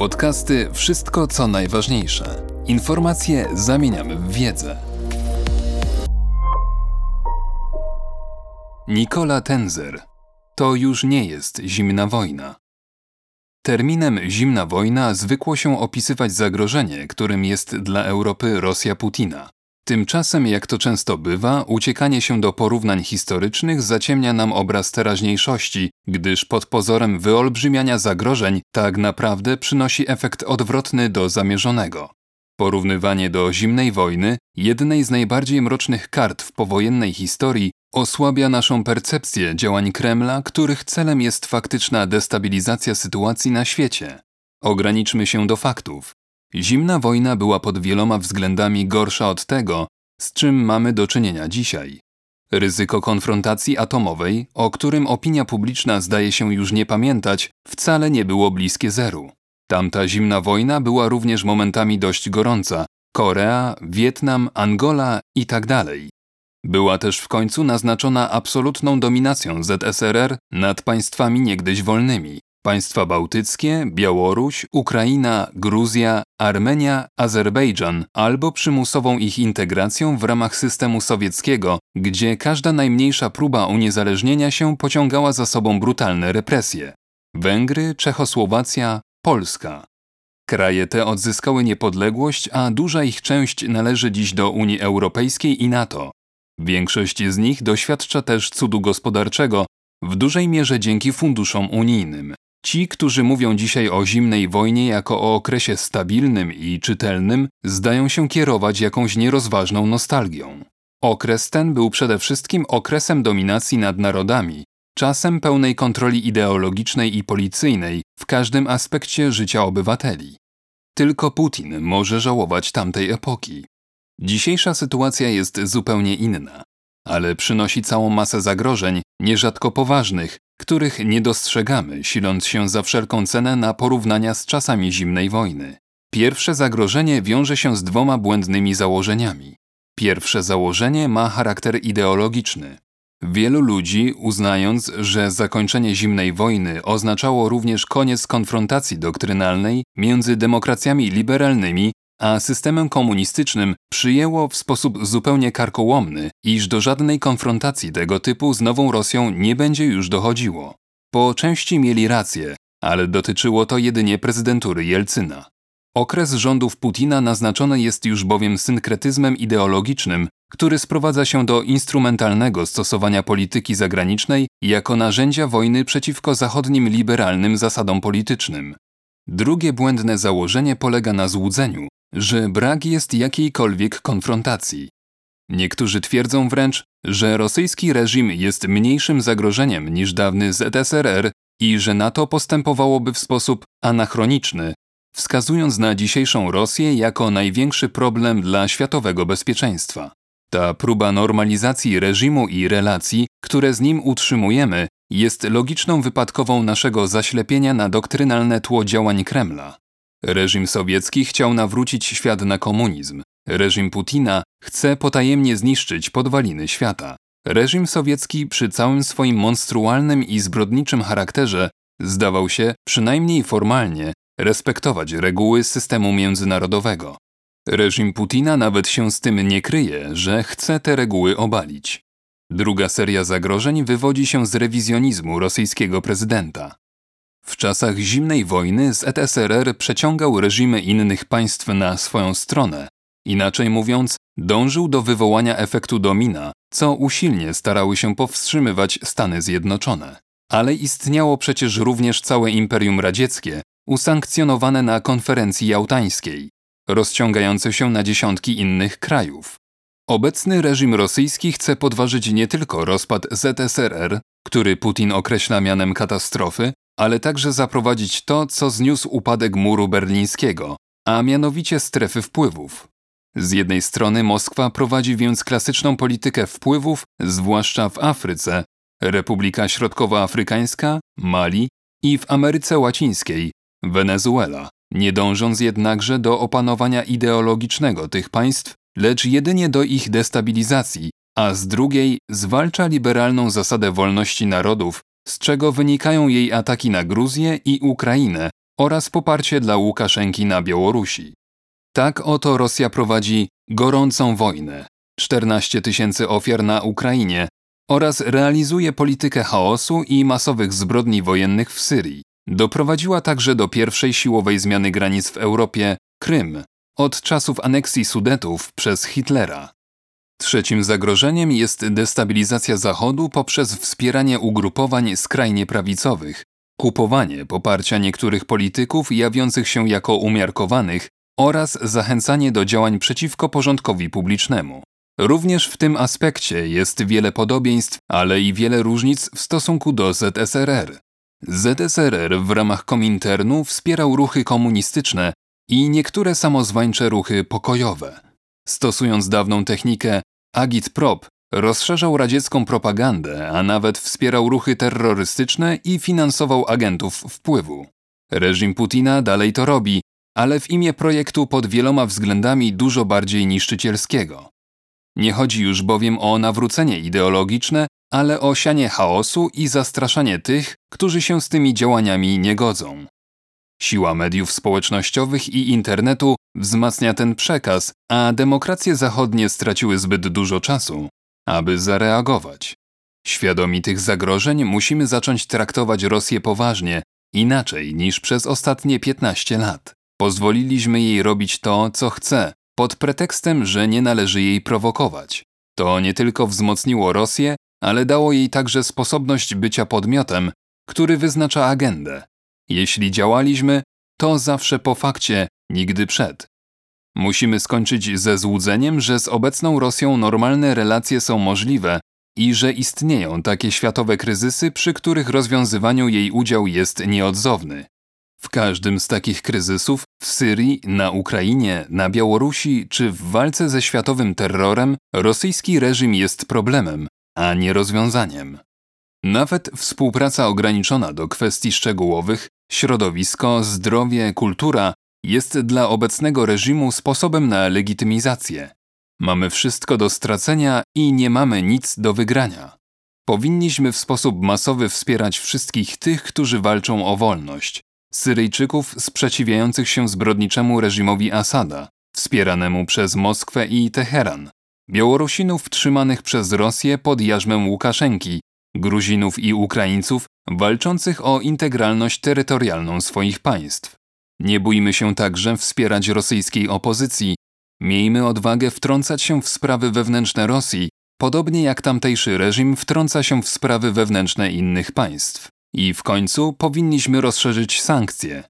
Podcasty Wszystko co najważniejsze. Informacje zamieniamy w wiedzę. Nikola Tenzer. To już nie jest zimna wojna. Terminem zimna wojna zwykło się opisywać zagrożenie, którym jest dla Europy Rosja Putina. Tymczasem, jak to często bywa, uciekanie się do porównań historycznych zaciemnia nam obraz teraźniejszości, gdyż pod pozorem wyolbrzymiania zagrożeń tak naprawdę przynosi efekt odwrotny do zamierzonego. Porównywanie do zimnej wojny, jednej z najbardziej mrocznych kart w powojennej historii, osłabia naszą percepcję działań Kremla, których celem jest faktyczna destabilizacja sytuacji na świecie. Ograniczmy się do faktów. Zimna wojna była pod wieloma względami gorsza od tego, z czym mamy do czynienia dzisiaj. Ryzyko konfrontacji atomowej, o którym opinia publiczna zdaje się już nie pamiętać, wcale nie było bliskie zeru. Tamta zimna wojna była również momentami dość gorąca. Korea, Wietnam, Angola i tak. Była też w końcu naznaczona absolutną dominacją ZSRR nad państwami niegdyś wolnymi. Państwa bałtyckie, Białoruś, Ukraina, Gruzja, Armenia, Azerbejdżan albo przymusową ich integracją w ramach systemu sowieckiego, gdzie każda najmniejsza próba uniezależnienia się pociągała za sobą brutalne represje. Węgry, Czechosłowacja, Polska. Kraje te odzyskały niepodległość, a duża ich część należy dziś do Unii Europejskiej i NATO. Większość z nich doświadcza też cudu gospodarczego, w dużej mierze dzięki funduszom unijnym. Ci, którzy mówią dzisiaj o zimnej wojnie jako o okresie stabilnym i czytelnym, zdają się kierować jakąś nierozważną nostalgią. Okres ten był przede wszystkim okresem dominacji nad narodami, czasem pełnej kontroli ideologicznej i policyjnej w każdym aspekcie życia obywateli. Tylko Putin może żałować tamtej epoki. Dzisiejsza sytuacja jest zupełnie inna, ale przynosi całą masę zagrożeń, nierzadko poważnych, których nie dostrzegamy, siląc się za wszelką cenę na porównania z czasami zimnej wojny. Pierwsze zagrożenie wiąże się z dwoma błędnymi założeniami. Pierwsze założenie ma charakter ideologiczny. Wielu ludzi, uznając, że zakończenie zimnej wojny oznaczało również koniec konfrontacji doktrynalnej między demokracjami liberalnymi a systemem komunistycznym, przyjęło w sposób zupełnie karkołomny, iż do żadnej konfrontacji tego typu z nową Rosją nie będzie już dochodziło. Po części mieli rację, ale dotyczyło to jedynie prezydentury Jelcyna. Okres rządów Putina naznaczony jest już bowiem synkretyzmem ideologicznym, który sprowadza się do instrumentalnego stosowania polityki zagranicznej jako narzędzia wojny przeciwko zachodnim liberalnym zasadom politycznym. Drugie błędne założenie polega na złudzeniu, że brak jest jakiejkolwiek konfrontacji. Niektórzy twierdzą wręcz, że rosyjski reżim jest mniejszym zagrożeniem niż dawny ZSRR i że NATO postępowałoby w sposób anachroniczny, wskazując na dzisiejszą Rosję jako największy problem dla światowego bezpieczeństwa. Ta próba normalizacji reżimu i relacji, które z nim utrzymujemy, jest logiczną wypadkową naszego zaślepienia na doktrynalne tło działań Kremla. Reżim sowiecki chciał nawrócić świat na komunizm. Reżim Putina chce potajemnie zniszczyć podwaliny świata. Reżim sowiecki przy całym swoim monstrualnym i zbrodniczym charakterze zdawał się, przynajmniej formalnie, respektować reguły systemu międzynarodowego. Reżim Putina nawet się z tym nie kryje, że chce te reguły obalić. Druga seria zagrożeń wywodzi się z rewizjonizmu rosyjskiego prezydenta. W czasach zimnej wojny ZSRR przeciągał reżimy innych państw na swoją stronę, inaczej mówiąc, dążył do wywołania efektu domina, co usilnie starały się powstrzymywać Stany Zjednoczone. Ale istniało przecież również całe Imperium Radzieckie, usankcjonowane na konferencji jałtańskiej, rozciągające się na dziesiątki innych krajów. Obecny reżim rosyjski chce podważyć nie tylko rozpad ZSRR, który Putin określa mianem katastrofy, ale także zaprowadzić to, co zniósł upadek muru berlińskiego, a mianowicie strefy wpływów. Z jednej strony Moskwa prowadzi więc klasyczną politykę wpływów, zwłaszcza w Afryce, Republika Środkowoafrykańska, Mali i w Ameryce Łacińskiej, Wenezuela, nie dążąc jednakże do opanowania ideologicznego tych państw, lecz jedynie do ich destabilizacji, a z drugiej zwalcza liberalną zasadę wolności narodów z czego wynikają jej ataki na Gruzję i Ukrainę oraz poparcie dla Łukaszenki na Białorusi. Tak oto Rosja prowadzi gorącą wojnę, 14 tysięcy ofiar na Ukrainie oraz realizuje politykę chaosu i masowych zbrodni wojennych w Syrii. Doprowadziła także do pierwszej siłowej zmiany granic w Europie Krym od czasów aneksji Sudetów przez Hitlera. Trzecim zagrożeniem jest destabilizacja Zachodu poprzez wspieranie ugrupowań skrajnie prawicowych, kupowanie poparcia niektórych polityków jawiących się jako umiarkowanych oraz zachęcanie do działań przeciwko porządkowi publicznemu. Również w tym aspekcie jest wiele podobieństw, ale i wiele różnic w stosunku do ZSRR. ZSRR w ramach Kominternu wspierał ruchy komunistyczne i niektóre samozwańcze ruchy pokojowe. Stosując dawną technikę agitprop, rozszerzał radziecką propagandę, a nawet wspierał ruchy terrorystyczne i finansował agentów wpływu. Reżim Putina dalej to robi, ale w imię projektu pod wieloma względami dużo bardziej niszczycielskiego. Nie chodzi już bowiem o nawrócenie ideologiczne, ale o sianie chaosu i zastraszanie tych, którzy się z tymi działaniami nie godzą. Siła mediów społecznościowych i internetu wzmacnia ten przekaz, a demokracje zachodnie straciły zbyt dużo czasu, aby zareagować. Świadomi tych zagrożeń musimy zacząć traktować Rosję poważnie, inaczej niż przez ostatnie 15 lat. Pozwoliliśmy jej robić to, co chce, pod pretekstem, że nie należy jej prowokować. To nie tylko wzmocniło Rosję, ale dało jej także sposobność bycia podmiotem, który wyznacza agendę. Jeśli działaliśmy, to zawsze po fakcie, nigdy przed. Musimy skończyć ze złudzeniem, że z obecną Rosją normalne relacje są możliwe i że istnieją takie światowe kryzysy, przy których rozwiązywaniu jej udział jest nieodzowny. W każdym z takich kryzysów w Syrii, na Ukrainie, na Białorusi czy w walce ze światowym terrorem rosyjski reżim jest problemem, a nie rozwiązaniem. Nawet współpraca ograniczona do kwestii szczegółowych, środowisko, zdrowie, kultura jest dla obecnego reżimu sposobem na legitymizację. Mamy wszystko do stracenia i nie mamy nic do wygrania. Powinniśmy w sposób masowy wspierać wszystkich tych, którzy walczą o wolność, Syryjczyków sprzeciwiających się zbrodniczemu reżimowi Asada, wspieranemu przez Moskwę i Teheran, Białorusinów trzymanych przez Rosję pod jarzmem Łukaszenki, Gruzinów i Ukraińców walczących o integralność terytorialną swoich państw. Nie bójmy się także wspierać rosyjskiej opozycji, miejmy odwagę wtrącać się w sprawy wewnętrzne Rosji, podobnie jak tamtejszy reżim wtrąca się w sprawy wewnętrzne innych państw. I w końcu powinniśmy rozszerzyć sankcje.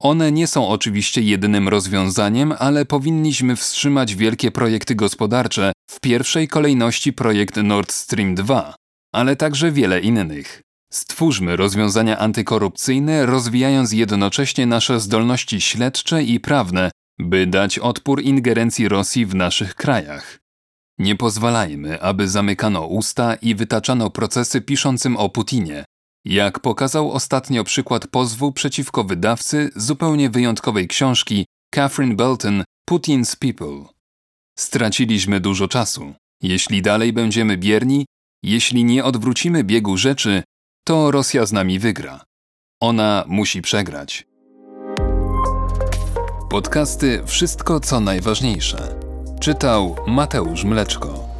One nie są oczywiście jedynym rozwiązaniem, ale powinniśmy wstrzymać wielkie projekty gospodarcze, w pierwszej kolejności projekt Nord Stream 2, ale także wiele innych. Stwórzmy rozwiązania antykorupcyjne, rozwijając jednocześnie nasze zdolności śledcze i prawne, by dać odpór ingerencji Rosji w naszych krajach. Nie pozwalajmy, aby zamykano usta i wytaczano procesy piszącym o Putinie, jak pokazał ostatnio przykład pozwu przeciwko wydawcy zupełnie wyjątkowej książki Catherine Belton Putin's People. Straciliśmy dużo czasu. Jeśli dalej będziemy bierni, jeśli nie odwrócimy biegu rzeczy, to Rosja z nami wygra. Ona musi przegrać. Podcasty Wszystko co najważniejsze. Czytał Mateusz Mleczko.